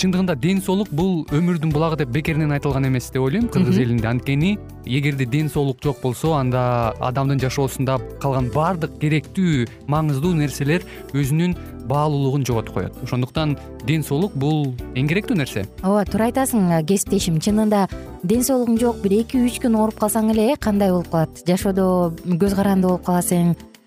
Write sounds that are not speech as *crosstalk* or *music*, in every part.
чындыгында ден соолук бул өмүрдүн булагы деп бекеринен айтылган эмес деп ойлойм. Кыргыз элинде анткени эгерде ден соолук жок болсо анда адамдын жашоосунда калган баардык керектүү маңыздуу нерселер өзүнүн баалуулугун жоготуп коет. Ошондуктан ден соолук бул эң керектүү нерсе. Ооба туура айтасың кесиптешим. Чынында ден соолугуң жок бир эки үч күн ооруп калсаң эле э кандай болуп калат? Жашоодо көз каранды болуп каласың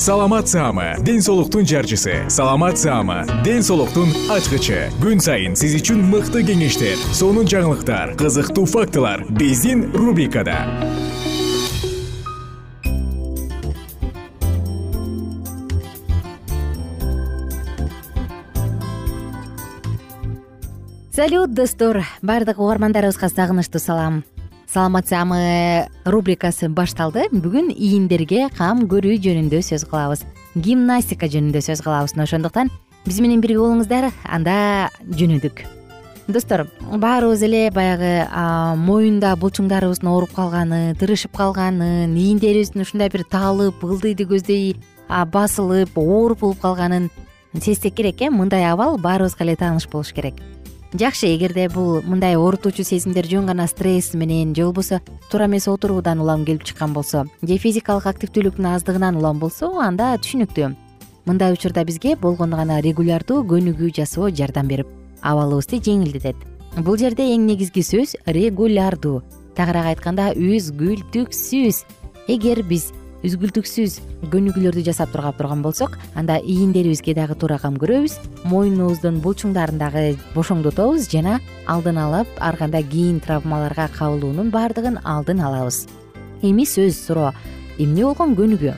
саламат саама ден соолуктун жарчысы. Саламат саама ден соолуктун ачкычы. Күн сайын сиз үчүн мыкты кеңештер сонун жаңылыктар кызыктуу фактылар биздин рубрикада. Салют достор. Баардык угармандарыбызга сагынычтуу салам саламатсаамы рубрикасы башталды. Бүгүн ийиндерге кам көрүү жөнүндө сөз кылабыз. Гимнастика жөнүндө сөз кылабыз. Мына ошондуктан биз менен бирге болуңуздар. Анда жөнөдүк. Достор баарыбыз эле баягы моюнда булчуңдарыбыздын ооруп калганын тырышып калганын ийиндерибиздин ушундай бир таалып ылдыйды көздөй басылып ооруп болуп калганын сезсек керек э. Мындай абал баарыбызга эле тааныш болуш керек жакшы эгерде бул мындай оорутуучу сезимдер жөн гана стресс менен же болбосо туура эмес отуруудан улам келип чыккан болсо же физикалык активдүүлүктүн аздыгынан улам болсо анда түшүнүктүү. Мындай учурда бизге болгону гана регулярдуу көнүгүү жасоо жардам берип абалыбызды жеңилдетет. Бул жерде эң негизги сөз регулярдуу. Тагыраак айтканда үзгүлтүксүз. Эгер биз үзгүлтүксүз көнүгүүлөрдү жасап тура турган болсок анда ийиндерибизге дагы туура кам көрөбүз. Моюнубуздун булчуңдарын дагы бошоңдотобуз жана алдын алып ар кандай кийин травмаларга кабылуунун баардыгын алдын алабыз. Эми сөз суроо. Эмне болгон көнүгүү?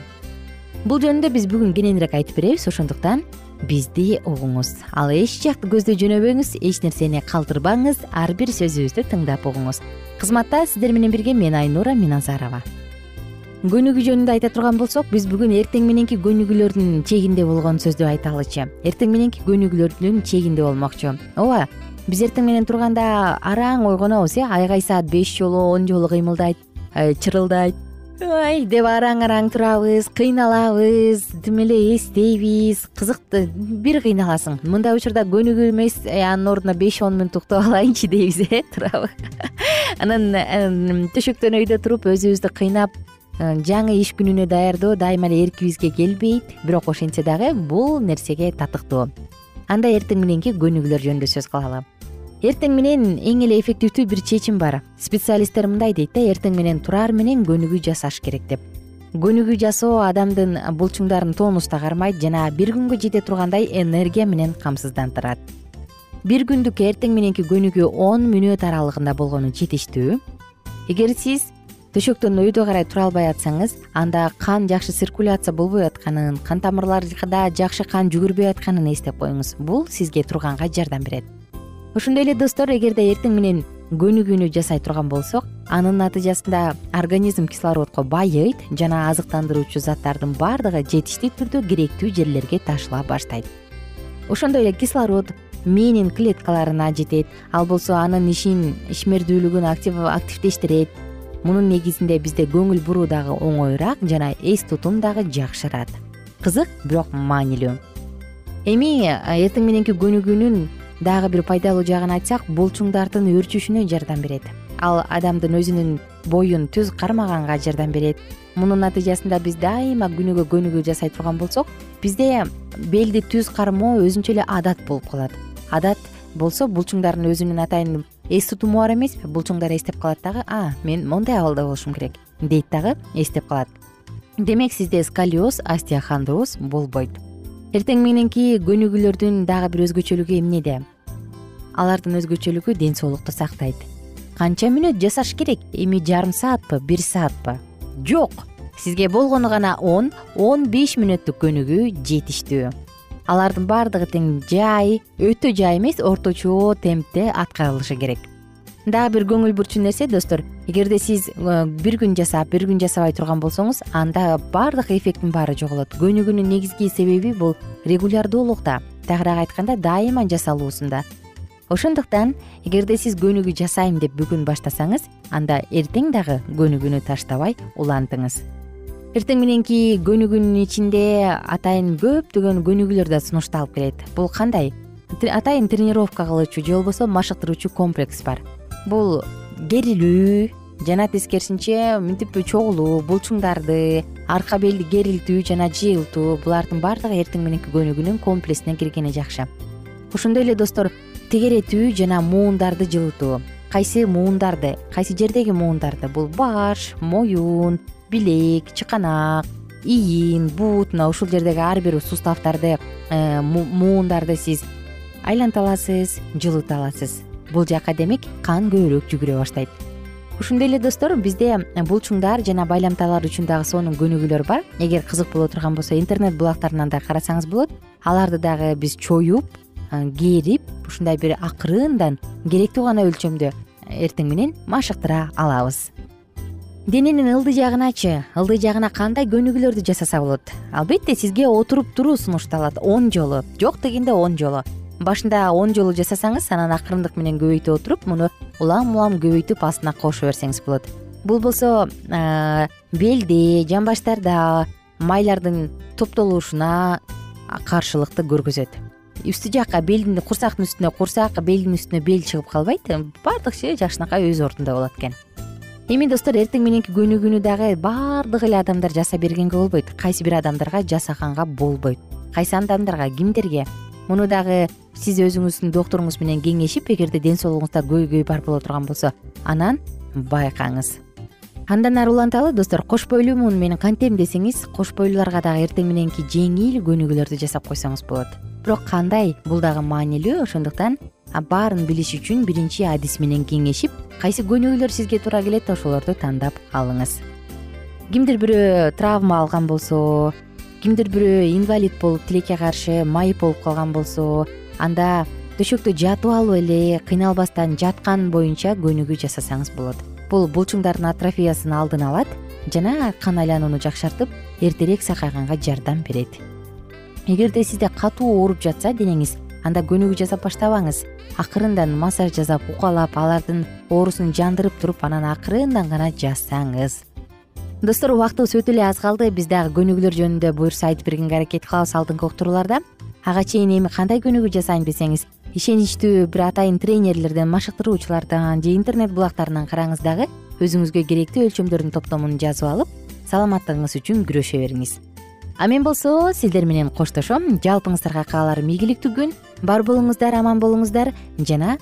Бул жөнүндө биз бүгүн кененирээк айтып беребиз. Ошондуктан бизди угуңуз. Ал эч жакты көздөй жөнөбөңүз эч нерсени калтырбаңыз ар бир сөзүбүздү тыңдап угуңуз. Кызматта сиздер менен бирге мен айнура миназарова көнүгүү жөнүндө айта турган болсок биз бүгүн эртең мененки көнүгүүлөрдүн чегинде болгон сөздү айталычы эртең мененки көнүгүүлөрдүн чегинде болмокчу. Ооба биз эртең менен турганда араң ойгонобуз э? Айгай саат беш жолу он жолу кыймылдайт чырылдайт. Ай деп араң араң турабыз кыйналабыз тим эле эстейбиз кызык бир кыйналасың. Мындай учурда көнүгүү эмес э, анын ордуна беш он мүнөт уктап алайынчы дейбиз э туурабы *laughs* анан төшөктөн өйдө туруп өзүбүздү кыйнап Э, жаңы иш күнүнө даярдоо дайыма эле эркибизге келбейт. Бирок ошентсе дагы бул нерсеге татыктуу. Анда эртең мененки көнүгүүлөр жөнүндө сөз кылалы. Эртең менен эң эле эффективдүү бир чечим бар. Специалисттер мындай дейт да эртең менен турар менен көнүгүү жасаш керек деп. Көнүгүү жасоо адамдын булчуңдарын тонуста кармайт жана бир күнгө жете тургандай энергия менен камсыздандырат бир күндүк эртең мененки көнүгүү он мүнөт аралыгында болгону жетиштүү. Эгер сиз төшөктөн өйдө карай тура албай атсаңыз анда кан жакшы циркуляция болбой атканын кан тамырларда жакшы кан жүгүрбөй атканын эстеп коюңуз. Бул сизге турганга жардам берет. Ошондой эле достор эгерде эртең менен көнүгүүнү жасай турган болсок анын натыйжасында организм кислородко байыйт жана азыктандыруучу заттардын баардыгы жетиштүү түрдө керектүү жерлерге ташыла баштайт. Ошондой эле кислород мээнин клеткаларына жетет ал болсо анын ишин ишмердүүлүгүн активдештирет мунун негизинде бизде көңүл буруу дагы оңоюраак жана эс тутум дагы жакшырат. Кызык бирок маанилүү. Эми эртең мененки көнүгүүнүн дагы бир пайдалуу жагын айтсак булчуңдардын өөрчүшүнө жардам берет. Ал адамдын өзүнүн боюн түз кармаганга жардам берет. Мунун натыйжасында биз дайыма күнүгө көнүгүү жасай турган болсок бизде белди түз кармоо өзүнчө эле адат болуп калат. Адат болсо булчуңдардын өзүнүн атайын эс тутуму бар эмеспи булчуңдар эстеп калат дагы. А мен моундай абалда болушум керек дейт дагы эстеп калат. Демек сизде сколиоз остеохондроз болбойт. Эртең мененки көнүгүүлөрдүн дагы бир өзгөчөлүгү эмнеде? Алардын өзгөчөлүгү ден соолукту сактайт. Канча мүнөт жасаш керек? Эми жарым саатпы бир саатпы? Жок! Сизге болгону гана он он беш мүнөттүк көнүгүү жетиштүү алардын баардыгы тең жай өтө жай эмес орточо темпте аткарылышы керек. Дагы бир көңүл бурчу нерсе достор эгерде сиз э, бир күн жасап бир күн жасабай турган болсоңуз анда баардык эффекттин баары жоголот. Көнүгүүнүн негизги себеби бул регулярдуулукта. Тагыраак айтканда дайыма жасалуусунда ошондуктан эгерде сиз көнүгүү жасайм деп бүгүн баштасаңыз анда эртең дагы көнүгүүнү таштабай улантыңыз эртең мененки көнүгүүнүн ичинде атайын көптөгөн көнүгүүлөр да сунушталып келет. Бул кандай? Атайын тренировка кылуучу же болбосо машыктыруучу комплекс бар. Бул керилүү жана тескерисинче мынтип чогулуу булчуңдарды арка белди керилтүү жана жыйылтуу булардын баардыгы эртең мененки көнүгүүнүн комплексине киргени жакшы. Ошондой эле достор тегеретүү жана муундарды жылытуу. Кайсы муундарды кайсы жердеги муундарды? Бул баш моюн билек чыканак ийин бут мына ушул жердеги ар бир суставтарды э, муундарды сиз айланта аласыз жылыта аласыз бул жака демек кан көбүрөөк жүгүрө баштайт. Ошондой эле достор бизде булчуңдар жана байламталар үчүн дагы сонун көнүгүүлөр бар. Эгер кызык боло турган болсо интернет булактарынан да карасаңыз болот. Аларды дагы биз чоюп керип ушундай бир акырындан керектүү гана өлчөмдө эртең менен машыктыра алабыз дененин ылдый жагыначы ылдый жагына кандай көнүгүүлөрдү жасаса болот? Албетте сизге отуруп туруу сунушталат. Он жолу. Жок дегенде он жолу. Башында он жолу жасасаңыз анан акырындык менен көбөйтө отуруп муну улам улам көбөйтүп астына кошо берсеңиз болот. Бул болсо белде жамбаштарда майлардын топтолушуна каршылыкты көргөзөт. Үстү жакка белдин курсактын үстүнө курсак белдин үстүнө бел чыгып калбайт баардык иши жакшынакай өз ордунда болот экен эми достор эртең мененки көнүгүүнү дагы баардык эле адамдар жаса бергенге болбойт. Кайсы бир адамдарга жасаганга болбойт. Кайсы адамдарга кимдерге? Муну дагы сиз өзүңүздүн доктуруңуз менен кеңешип эгерде ден соолугуңузда көйгөй бар боло турган болсо анан байкаңыз. Андан ары уланталы достор кош бойлуумун мен кантем десеңиз кош бойлууларга дагы эртең мененки жеңил көнүгүүлөрдү жасап койсоңуз болот. Бирок кандай? Бул дагы маанилүү ошондуктан баарын билиш үчүн биринчи адис менен кеңешип кайсы көнүгүүлөр сизге туура келет ошолорду тандап алыңыз. Кимдир бирөө травма алган болсо кимдир бирөө инвалид болуп тилекке каршы майып болуп калган болсо анда төшөктө жатып алып эле кыйналбастан жаткан боюнча көнүгүү жасасаңыз болот. Бул булчуңдардын атрофиясын алдын алат жана кан айланууну жакшыртып эртерээк сакайганга жардам берет. Эгерде сизде катуу ооруп жатса денеңиз анда көнүгүү жасап баштабаңыз. Акырындан массаж жасап укалап алардын оорусун жандырып туруп анан акырындан гана жасаңыз достор убактыбыз өтө эле аз калды. Биз дагы көнүгүүлөр жөнүндө буюрса айтып бергенге аракет кылабыз алдыңкы уктурууларда. Ага чейин эми кандай көнүгүү жасайм десеңиз ишеничтүү бир атайын тренерлерден машыктыруучулардан же интернет булактарынан караңыз дагы өзүңүзгө керектүү өлчөмдөрдүн топтомун жазып алып саламаттыгыңыз үчүн күрөшө бериңиз а мен болсо сиздер менен коштошом. Жалпыңыздарга кааларым ийгиликтүү күн. Бар болуңуздар аман болуңуздар. Жана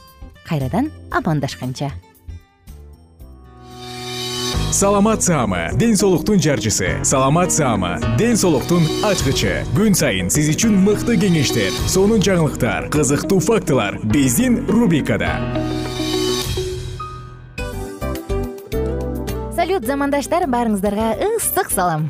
кайрадан амандашканча саламат саама ден соолуктун жарчысы. Саламат саама ден соолуктун ачкычы. Күн сайын сиз үчүн мыкты кеңештер сонун жаңылыктар кызыктуу фактылар биздин рубрикада. Салют замандаштар баарыңыздарга ысык салам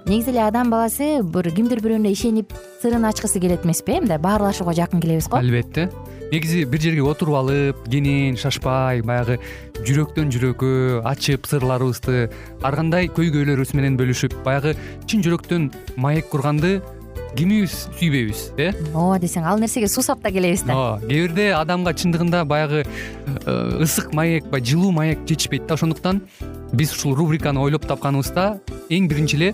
негизи эле адам баласы бир кимдир бирөөнө ишенип сырын ачкысы келет эмеспи э мындай баарлашууга жакын келебиз го. Албетте. Негизи бир жерге отуруп алып кенен шашпай баягы жүрөктөн жүрөккө ачып сырларыбызды ар кандай көйгөйлөрүбүз менен бөлүшүп баягы чын жүрөктөн маек курганды кимибиз сүйбөйбүз э? Ооба десең ал нерсеге суусап да келебиз да. Ооба кээ бирде адамга чындыгында баягы э, ысык маек баягы жылуу маек жетишпейт да. Ошондуктан биз ушул рубриканы ойлоп тапканыбызда эң биринчи эле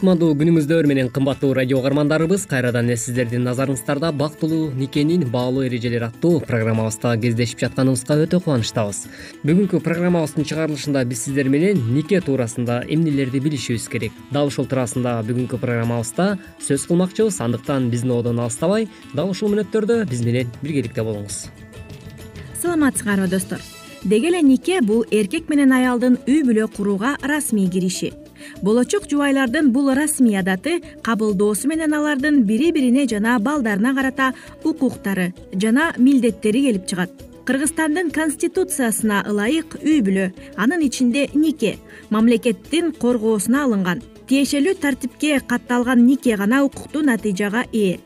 кутмандуу күнүңүздөр менен кымбаттуу радио угармандарыбыз. Кайрадан эле сиздердин назарыңыздарда бактылуу никенин баалуу эрежелери аттуу программабызда кездешип жатканыбызга өтө кубанычтабыз. Бүгүнкү программабыздын чыгарылышында биз сиздер менен нике туурасында эмнелерди билишибиз керек? Дал ушул туурасында бүгүнкү программабызда сөз кылмакчыбыз. Андыктан биздин ободон алыстабай дал ушул мүнөттөрдө биз менен биргеликте болуңуз. Саламатсыңарбы достор. Деги эле нике бул эркек менен аялдын үй бүлө курууга расмий кириши болочок жубайлардын бул расмий адаты кабылдоосу менен алардын бири бирине жана балдарына карата укуктары жана милдеттери келип чыгат. Кыргызстандын конституциясына ылайык үй бүлө анын ичинде нике мамлекеттин коргоосуна алынган. Тиешелүү тартипке катталган нике гана укуктуу натыйжага ээ.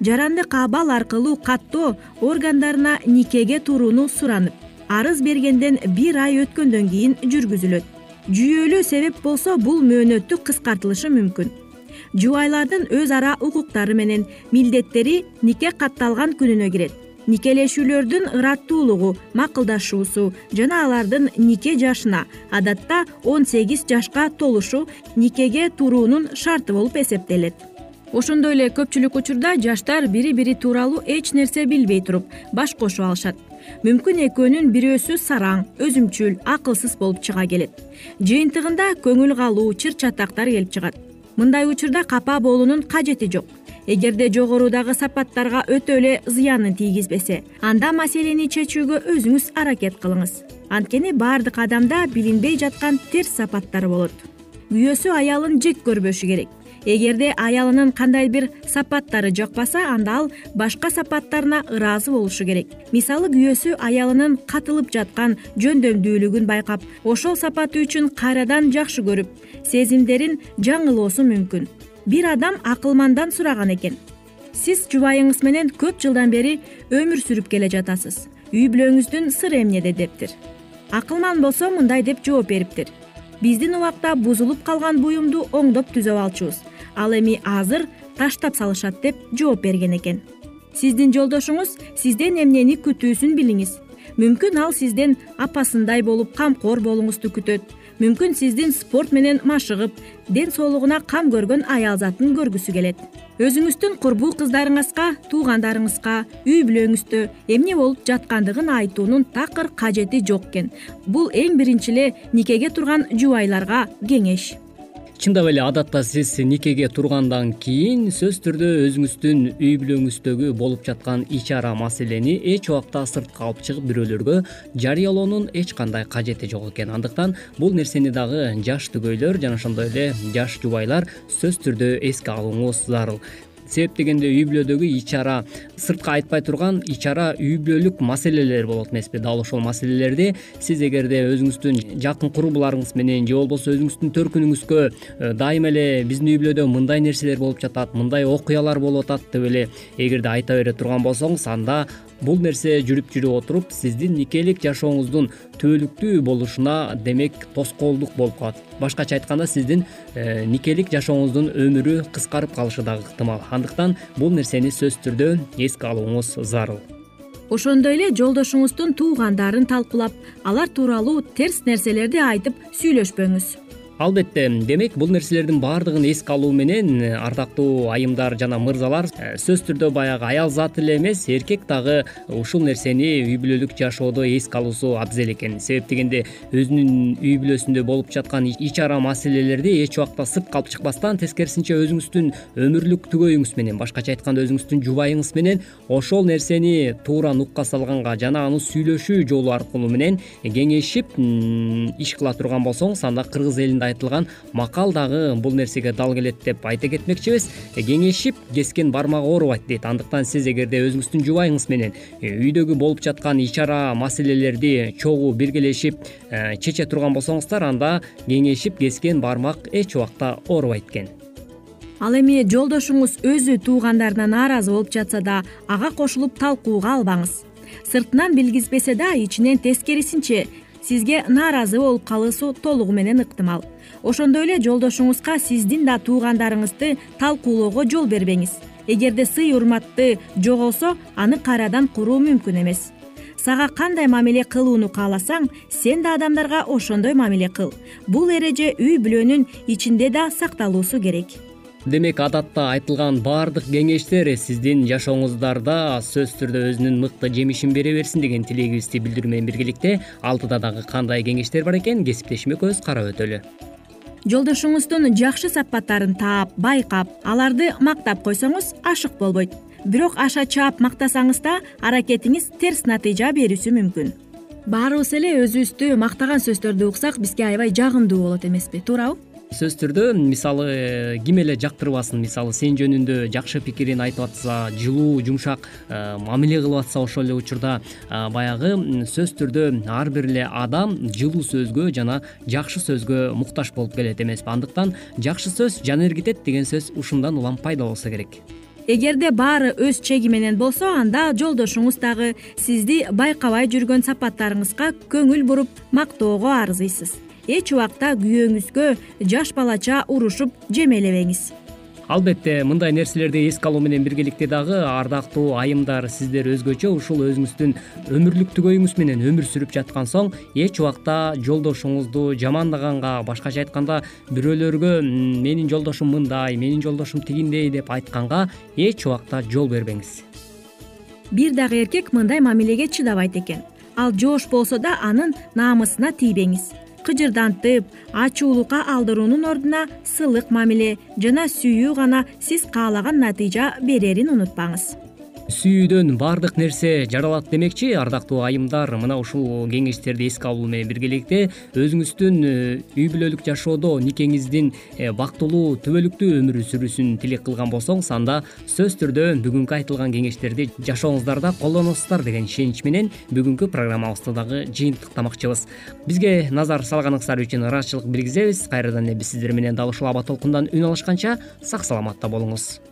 Жарандык абал аркылуу каттоо органдарына никеге турууну суранып арыз бергенден бир ай өткөндөн кийин жүргүзүлөт жүйөлүү себеп болсо бул мөөнөттү кыскартылышы мүмкүн. Жубайлардын өз ара укуктары менен милдеттери нике катталган күнүнө кирет. Никелешүүлөрдүн ыраттуулугу макулдашуусу жана алардын нике жашына адатта он сегиз жашка толушу никеге туруунун шарты болуп эсептелет. Ошондой эле көпчүлүк учурда жаштар бири бири тууралуу эч нерсе билбей туруп баш кошуп алышат мүмкүн экөөнүн бирөөсү сараң өзүмчүл акылсыз болуп чыга келет. Жыйынтыгында көңүл калуу чыр чатактар келип чыгат. Мындай учурда капа болуунун кажети жок. Эгерде жогорудагы сапаттарга өтө эле зыянын тийгизбесе анда маселени чечүүгө өзүңүз аракет кылыңыз. Анткени баардык адамда билинбей жаткан терс сапаттар болот. Күйөөсү аялын жек көрбөшү керек эгерде аялынын кандай бир сапаттары жакпаса анда ал башка сапаттарына ыраазы болушу керек. Мисалы күйөөсү аялынын катылып жаткан жөндөмдүүлүгүн байкап ошол сапаты үчүн кайрадан жакшы көрүп сезимдерин жаңылоосу мүмкүн. Бир адам акылмандан сураган экен. Сиз жубайыңыз менен көп жылдан бери өмүр сүрүп келе жатасыз. Үй бүлөңүздүн сыры эмнеде дептир. Акылман болсо мындай деп жооп бериптир биздин убакта бузулуп калган буюмду оңдоп түзөп алчубуз ал эми азыр таштап салышат деп жооп берген экен. Сиздин жолдошуңуз сизден эмнени күтүүсүн билиңиз. Мүмкүн ал сизден апасындай болуп камкор болуңузду күтөт мүмкүн сиздин спорт менен машыгып ден соолугуна кам көргөн аял затын көргүсү келет. Өзүңүздүн курбуу кыздарыңызга туугандарыңызга үй бүлөңүздө эмне болуп жаткандыгын айтуунун такыр кажети жок экен. Бул эң биринчи эле никеге турган жубайларга кеңеш чындап эле адатта сиз никеге тургандан кийин сөзсүз түрдө өзүңүздүн үй бүлөңүздөгү болуп жаткан ич ара маселени эч убакта сыртка алып чыгып бирөөлөргө жарыялоонун эч кандай кажети жок экен. Андыктан бул нерсени дагы жаш түгөйлөр жана ошондой эле жаш жубайлар сөзсүз түрдө эске алууңуз зарыл себеп дегенде үй бүлөдөгү ич ара сыртка айтпай турган ич ара үй бүлөлүк маселелер болот эмеспи. Дал ошол маселелерди сиз эгерде өзүңүздүн жакын курбуларыңыз менен же болбосо өзүңүздүн төркүнүңүзгө э, дайыма эле биздин үй бүлөдө мындай нерселер болуп жатат мындай окуялар болуп атат деп эле эгерде айта бере турган болсоңуз анда бул нерсе жүрүп жүрүп отуруп сиздин никелик жашооңуздун түбөлүктүү болушуна демек тоскоолдук болуп калат. Башкача айтканда сиздин э, никелик жашооңуздун өмүрү кыскарып калышы дагы ыктымал. Андыктан бул нерсени сөзсүз түрдө эске алууңуз зарыл. Ошондой эле жолдошуңуздун туугандарын талкуулап алар тууралуу терс нерселерди айтып сүйлөшпөңүз албетте демек бул нерселердин баардыгын эске алуу менен э, ардактуу айымдар жана мырзалар э, сөзсүз түрдө баягы аял заты эле эмес эркек дагы ушул нерсени үй бүлөлүк жашоодо эске алуусу абзел экен. Себеп дегенде өзүнүн үй бүлөсүндө болуп жаткан ич ара маселелерди эч убакта сыртка алып чыкпастан тескерисинче өзүңүздүн өмүрлүк түгөйүңүз менен башкача айтканда өзүңүздүн жубайыңыз менен ошол нерсени туура нукка салганга жана аны сүйлөшүү жолу аркылуу менен кеңешип иш кыла турган болсоңуз анда кыргыз элинде айтылган макал дагы бул нерсеге дал келет деп айта кетмекчибиз. Кеңешип кескен бармак оорубайт дейт. Андыктан сиз эгерде өзүңүздүн жубайыңыз менен э, үйдөгү болуп жаткан ич ара маселелерди чогуу биргелешип э, чече турган болсоңуздар анда кеңешип кескен бармак эч убакта оорубайт экен. Ал эми жолдошуңуз өзү туугандарына нааразы болуп жатса да ага кошулуп талкууга албаңыз. Сыртынан билгизбесе да ичинен тескерисинче сизге нааразы болуп калыусу толугу менен ыктымал. Ошондой эле жолдошуңузга сиздин да туугандарыңызды талкуулоого жол бербеңиз. Эгерде сый урматты жогосо аны кайрадан куруу мүмкүн эмес. Сага кандай мамиле кылууну кааласаң сен да адамдарга ошондой мамиле кыл. Бул эреже үй бүлөнүн ичинде да сакталуусу керек демек адатта айтылган баардык кеңештер сиздин жашооңуздарда сөзсүз түрдө өзүнүн мыкты жемишин бере берсин деген тилегибизди билдирүү менен биргеликте. Алдыда дагы кандай кеңештер бар экен кесиптешим экөөбүз карап өтөлү. Жолдошуңуздун жакшы сапаттарын таап байкап аларды мактап койсоңуз ашык болбойт. Бирок аша чаап мактасаңыз да аракетиңиз терс натыйжа берүүсү мүмкүн. Баарыбыз эле өзүбүздү мактаган сөздөрдү уксак бизге аябай жагымдуу болот эмеспи туурабы сөзсүз түрдө мисалы ким эле жактырбасын мисалы сен жөнүндө жакшы пикирин айтып атса жылуу жумшак э, мамиле кылып атса ошол эле учурда э, баягы сөзсүз түрдө ар бир эле адам жылуу сөзгө жана жакшы сөзгө муктаж болуп келет эмеспи. Андыктан жакшы сөз жан эргитет деген сөз ушундан улам пайда болсо керек. Эгерде баары өз чеги менен болсо анда жолдошуңуз дагы сизди байкабай жүргөн сапаттарыңызга көңүл буруп мактоого арзыйсыз эч убакта күйөөңүзгө жаш балача урушуп жемелебеңиз. Албетте мындай нерселерди эске алуу менен биргеликте дагы ардактуу айымдар сиздер өзгөчө ушул өзүңүздүн өмүрлүк түгөйүңүз менен өмүр сүрүп жаткан соң эч убакта жолдошуңузду жамандаганга башкача айтканда бирөөлөргө менин жолдошум мындай менин жолдошум тигиндей деп айтканга эч убакта жол бербеңиз. Бир дагы эркек мындай мамилеге чыдабайт экен. Ал жоош болсо да анын наамысына тийбеңиз кыжырдантып ачуулукка алдыруунун ордуна сылык мамиле жана сүйүү гана сиз каалаган натыйжа берерин унутпаңыз сүйүүдөн баардык нерсе жаралат демекчи. Ардактуу айымдар мына ушул кеңештерди эске алуу менен биргеликте өзүңүздүн э, үй бүлөлүк жашоодо никеңиздин э, бактылуу түбөлүктүү өмүр сүрүүсүн тилек кылган болсоңуз анда сөзсүз түрдө бүгүнкү айтылган кеңештерди жашооңуздарда колдоносуздар деген ишенич менен бүгүнкү программабызды дагы жыйынтыктамакчыбыз. Бизге назар салганыңыздар үчүн ыраазычылык билгизебиз. Кайрадан эле биз сиздер менен дал ушул аба толкундан үн алышканча сак саламатта болуңуз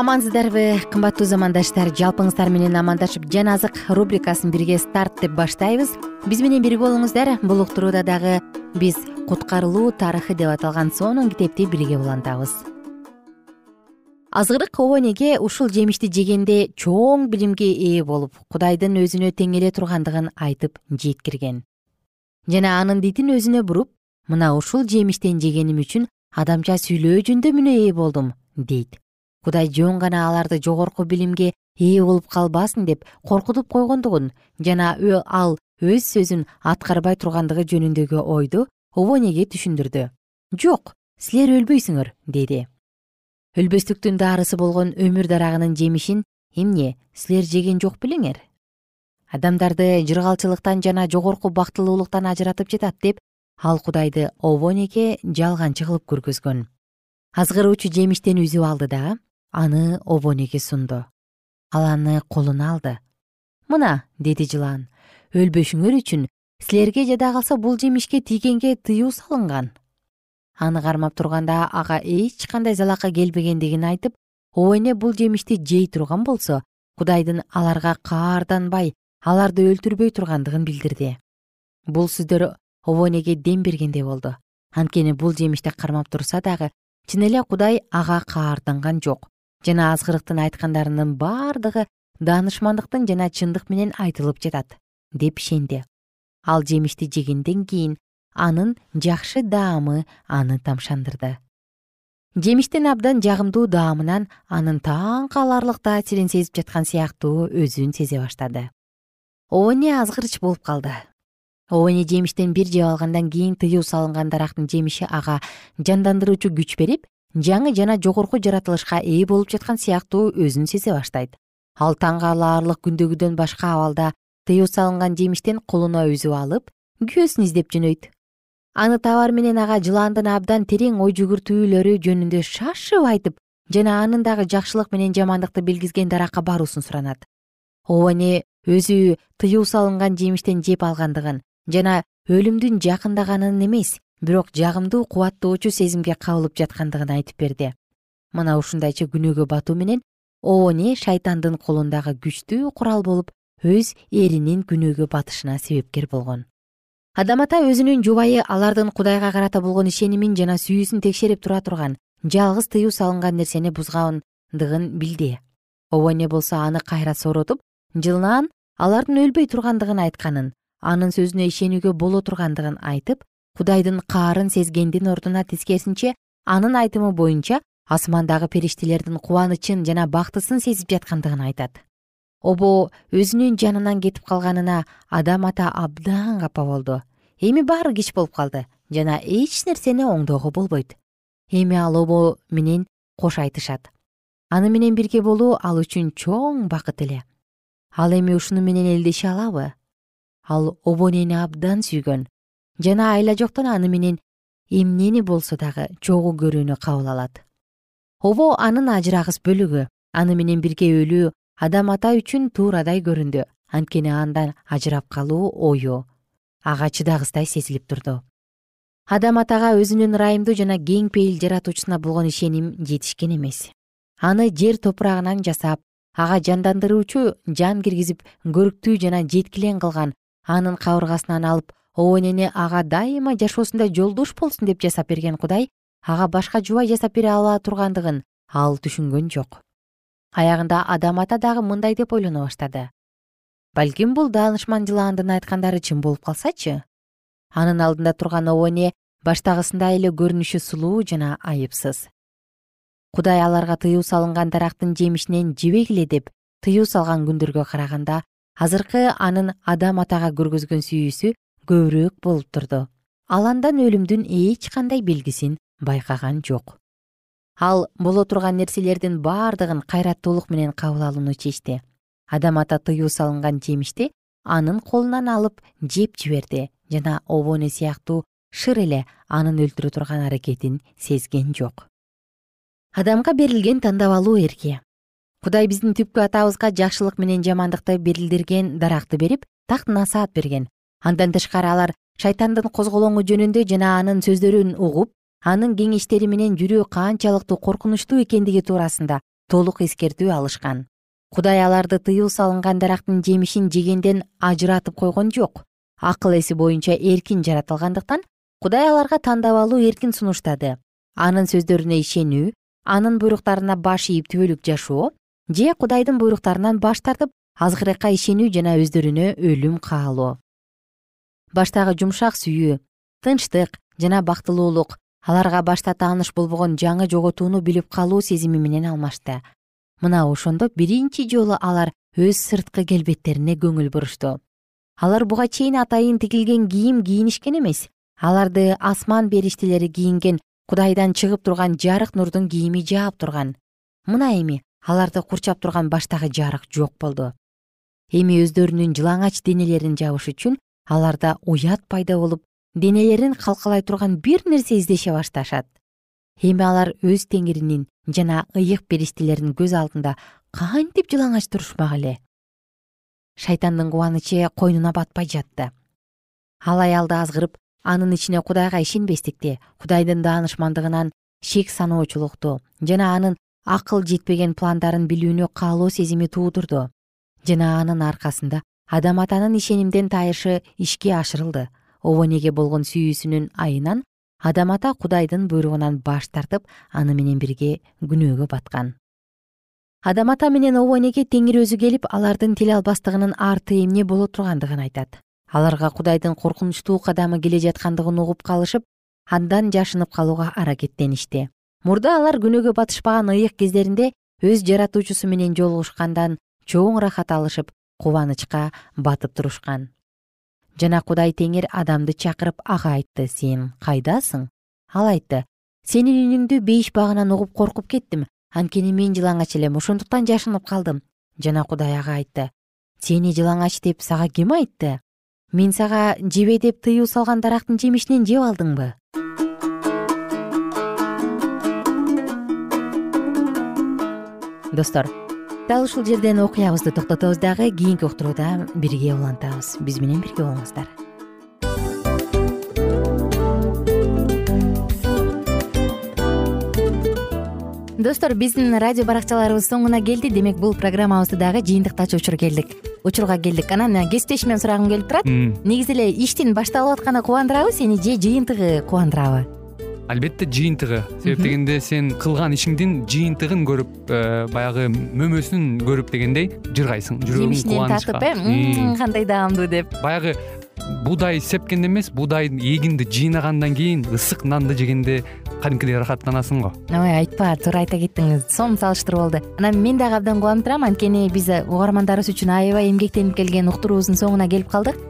Амансыздарбы кымбаттуу замандаштар. Жалпыңыздар менен амандашып жан азык рубрикасын бирге старт деп баштайбыз. Биз менен бирге болуңуздар. Бул уктурууда дагы биз куткарылуу тарыхы деп аталган сонун китепти бирге улантабыз. Азгырык обонеге ушул жемишти жегенде чоң билимге ээ болуп кудайдын өзүнө тең эле тургандыгын айтып жеткирген. Жана анын дитин өзүнө буруп мына ушул жемиштен жегеним үчүн адамча сүйлөө жөндөмүнө ээ болдум дейт кудай жөн гана аларды жогорку билимге ээ болуп калбасын деп коркутуп койгондугун жана ал өз сөзүн аткарбай тургандыгы жөнүндөгү ойду обонеге түшүндүрдү? Жок силер өлбөйсүңөр деди өлбөстүктүн дарысы болгон өмүр дарагынын жемишин эмне силер жеген жок белеңер адамдарды жыргалчылыктан жана жогорку бактылуулуктан ажыратып жатат деп ал кудайды обонеге жалганчы кылып көргөзгөн. Азгыруучу жемиштен үзүп алды да аны обонеге сунду. Ал аны колуна алды. Мына деди жылан өлбөшүңөр үчүн силерге жада калса бул жемишке тийгенге тыюу салынган аны кармап турганда ага эч кандай залалка келбегендигин айтып обоне бул жемишти жей турган болсо кудайдын аларга каарданбай аларды өлтүрбөй тургандыгын билдирди бул сөздөр обонеге дем бергендей болду. Анткени бул жемишти кармап турса дагы чын эле кудай ага каарданган жок жана азгырыктын айткандарынын бардыгы даанышмандыктын жана чындык менен айтылып жатат деп ишенди. Ал жемишти жегенден кийин анын жакшы даамы аны тамшандырды. Жемиштин абдан жагымдуу даамынан анын таң каларлык таасирин сезип жаткан сыяктуу өзүн сезе баштады. Обоне азгырч болуп калды. Обоне жемиштен бир жеп алгандан кийин тыюу салынган дарактын жемиши ага жандандыруучу күч берип жаңы жана жогорку жаратылышка ээ болуп жаткан сыяктуу өзүн сезе баштайт. Ал таң калаарлык күндөгүдөн башка абалда тыюу салынган жемиштен колуна үзүп алып күйөөсүн издеп жөнөйт. Аны табар менен ага жыландын абдан терең ой жүгүртүүлөрү жөнүндө шашып айтып жана анын дагы жакшылык менен жамандыкты билгизген даракка баруусун суранат. Обоне өзү тыюу салынган жемиштен жеп алгандыгын жана өлүмдүн жакындаганын эмес бирок жагымдуу кубаттоочу сезимге кабылып жаткандыгын айтып берди. Мына ушундайча күнөөгө батуу менен обоне шайтандын колундагы күчтүү курал болуп өз эринин күнөөгө батышына себепкер болгон. Адам ата өзүнүн жубайы алардын кудайга карата болгон ишенимин жана сүйүүсүн текшерип тура турган жалгыз тыюу салынган нерсени бузгандыгын билди. Обоне болсо аны кайра сооротуп жылан алардын өлбөй тургандыгын айтканын анын сөзүнө ишенүүгө боло тургандыгын айтып кудайдын каарын сезгендин ордуна тескерисинче анын айтымы боюнча асмандагы периштелердин кубанычын жана бактысын сезип жаткандыгын айтат. Обо өзүнүн жанынан кетип калганына адам ата абдан капа болду. Эми баары кеч болуп калды жана эч нерсени оңдоого болбойт. Эми ал обо менен кош айтышат. Аны менен бирге болуу ал үчүн чоң бакыт эле. Ал эми ушуну менен элдеше алабы? Ал обонени абдан сүйгөн жана айла жоктон аны менен эмнени болсо дагы чогуу көрүүнү кабыл алат. Обо анын ажырагыс бөлүгү аны менен бирге өлүү адам ата үчүн туурадай көрүндү. Анткени андан ажырап калуу ою ага чыдагыстай сезилип турду. Адам атага өзүнүн ырайымдуу жана кең пейил жаратуучусуна болгон ишеним жетишкен эмес. Аны жер топурагынан жасап ага жандандыруучу жан киргизип көрктүү жана жеткилең кылган анын кабыргасынан алып обонени ага дайыма жашоосунда жолдош болсун деп жасап берген кудай ага башка жубай жасап бере ала тургандыгын ал түшүнгөн жок. Аягында адам ата дагы мындай деп ойлоно баштады. Балким бул даанышман жылаандын айткандары чын болуп калсачы? Анын алдында турган обоне баштагысындай эле көрүнүшү сулуу жана айыпсыз. Кудай аларга тыюу салынган дарактын жемишинен жебегиле деп тыюу салган күндөргө караганда азыркы анын адам атага көргөзгөн сүйүүсү көбүрөөк болуп турду. Ал андан өлүмдүн эч кандай белгисин байкаган жок. Ал боло турган нерселердин бардыгын кайраттуулук менен кабыл алууну чечти. Адам ата тыюу салынган жемишти анын колунан алып жеп жиберди жана обоне сыяктуу шыр эле анын өлтүрө турган аракетин сезген жок. Адамга берилген тандап алуу эрки кудай биздин түпкү атабызга жакшылык менен жамандыкты белилдирген даракты берип тактына саат берген андан тышкары алар шайтандын козголоңу жөнүндө жана анын сөздөрүн угуп анын кеңештери менен жүрүү канчалыктуу коркунучтуу экендиги туурасында толук эскертүү алышкан. Кудай аларды тыюу салынган дарактын жемишин жегенден ажыратып койгон жок. Акыл эси боюнча эркин жаратылгандыктан кудай аларга тандап алуу эркин сунуштады. Анын сөздөрүнө ишенүү анын буйруктарына баш ийип түбөлүк жашоо же кудайдын буйруктарынан баш тартып азгырыкка ишенүү жана өздөрүнө өлүм каалоо баштагы жумшак сүйүү тынчтык жана бактылуулук аларга башта тааныш болбогон жаңы жоготууну билип калуу сезими менен алмашты. Мына ошондо биринчи жолу алар өз сырткы келбеттерине көңүл бурушту алар буга чейин атайын тигилген кийим кийинишкен эмес. Аларды асман периштелери кийинген кудайдан чыгып турган жарык нурдун кийими жаап турган. Мына эми аларды курчап турган баштагы жарык жок болду. Эми өздөрүнүн жылаңач денелерин жабыш үчүн аларда уят пайда болуп денелерин калкалай турган бир нерсе издеше башташат. Эми алар өз теңиринин жана ыйык периштелеринин көз алдында кантип жылаңач турушмак эле? Шайтандын кубанычы койнуна батпай жатты. Ал аялды азгырып анын ичине кудайга ишенбестикти кудайдын даанышмандыгынан шек саноочулукту жана анын акыл жетпеген пландарын билүүнү каалоо сезими туудурду. Жана анын аркасында адам атанын ишенимден тайышы ишке ашырылды. Обонеге болгон сүйүүсүнүн айынан адам ата кудайдын буйругунан баш тартып аны менен бирге күнөөгө баткан. Адам ата менен обонеге теңир өзү келип алардын тил албастыгынын арты эмне боло тургандыгын айтат. Аларга кудайдын коркунучтуу кадамы келе жаткандыгын угуп калышып андан жашынып калууга аракеттеништи. Мурда алар күнөөгө батышпаган ыйык кездеринде өз жаратуучусу менен жолугушкандан чоң ырахат алышып кубанычка батып турушкан. Жана кудай теңир адамды чакырып ага айтты сен кайдасың? Ал айтты сенин үнүңдү бейиш багынан угуп коркуп кеттим. Анткени мен жылаңач элем ошондуктан жашынып калдым жана кудай ага айтты сени жылаңач деп сага ким айтты? Мен сага жебе деп тыюу салган дарактын жемишинен жеп алдыңбы? Достор дал ушул жерден окуябызды токтотобуз дагы кийинки уктурууда бирге улантабыз. Биз менен бирге болуңуздар. Достор биздин радио баракчаларыбыз соңуна келди. Демек бул программабызды дагы жыйынтыктачу учур келдик. Учурга келдик. Анан кесиптешимден сурагым келип турат. Негизи эле иштин башталып атканы кубандырабы сени же жыйынтыгы кубандырабы албетте жыйынтыгы. Себеп дегенде сен кылган ишиңдин жыйынтыгын көрүп э, баягы мөмөсүн көрүп дегендей жыргайсың жүрөгүң жемишинен тартып э кандай даамдуу деп. Баягы буудай сепкенде эмес буудайдын эгинди жыйнагандан кийин ысык нанды жегенде кадимкидей ырахаттанасың го. Ой айтпа туура айта кеттиңиз. Сонун салыштыруу болду анан мен дагы абдан кубанып турам. Анткени биз угармандарыбыз үчүн аябай эмгектенип келген уктуруубуздун соңуна келип калдык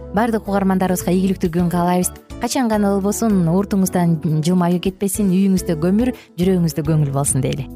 баардык угармандарыбызга ийгиликтүү күн каалайбыз. Качан гана болбосун уртуңуздан жылмаюу кетпесин үйүңүздө көмүр жүрөгүңүздө көңүл болсун дейли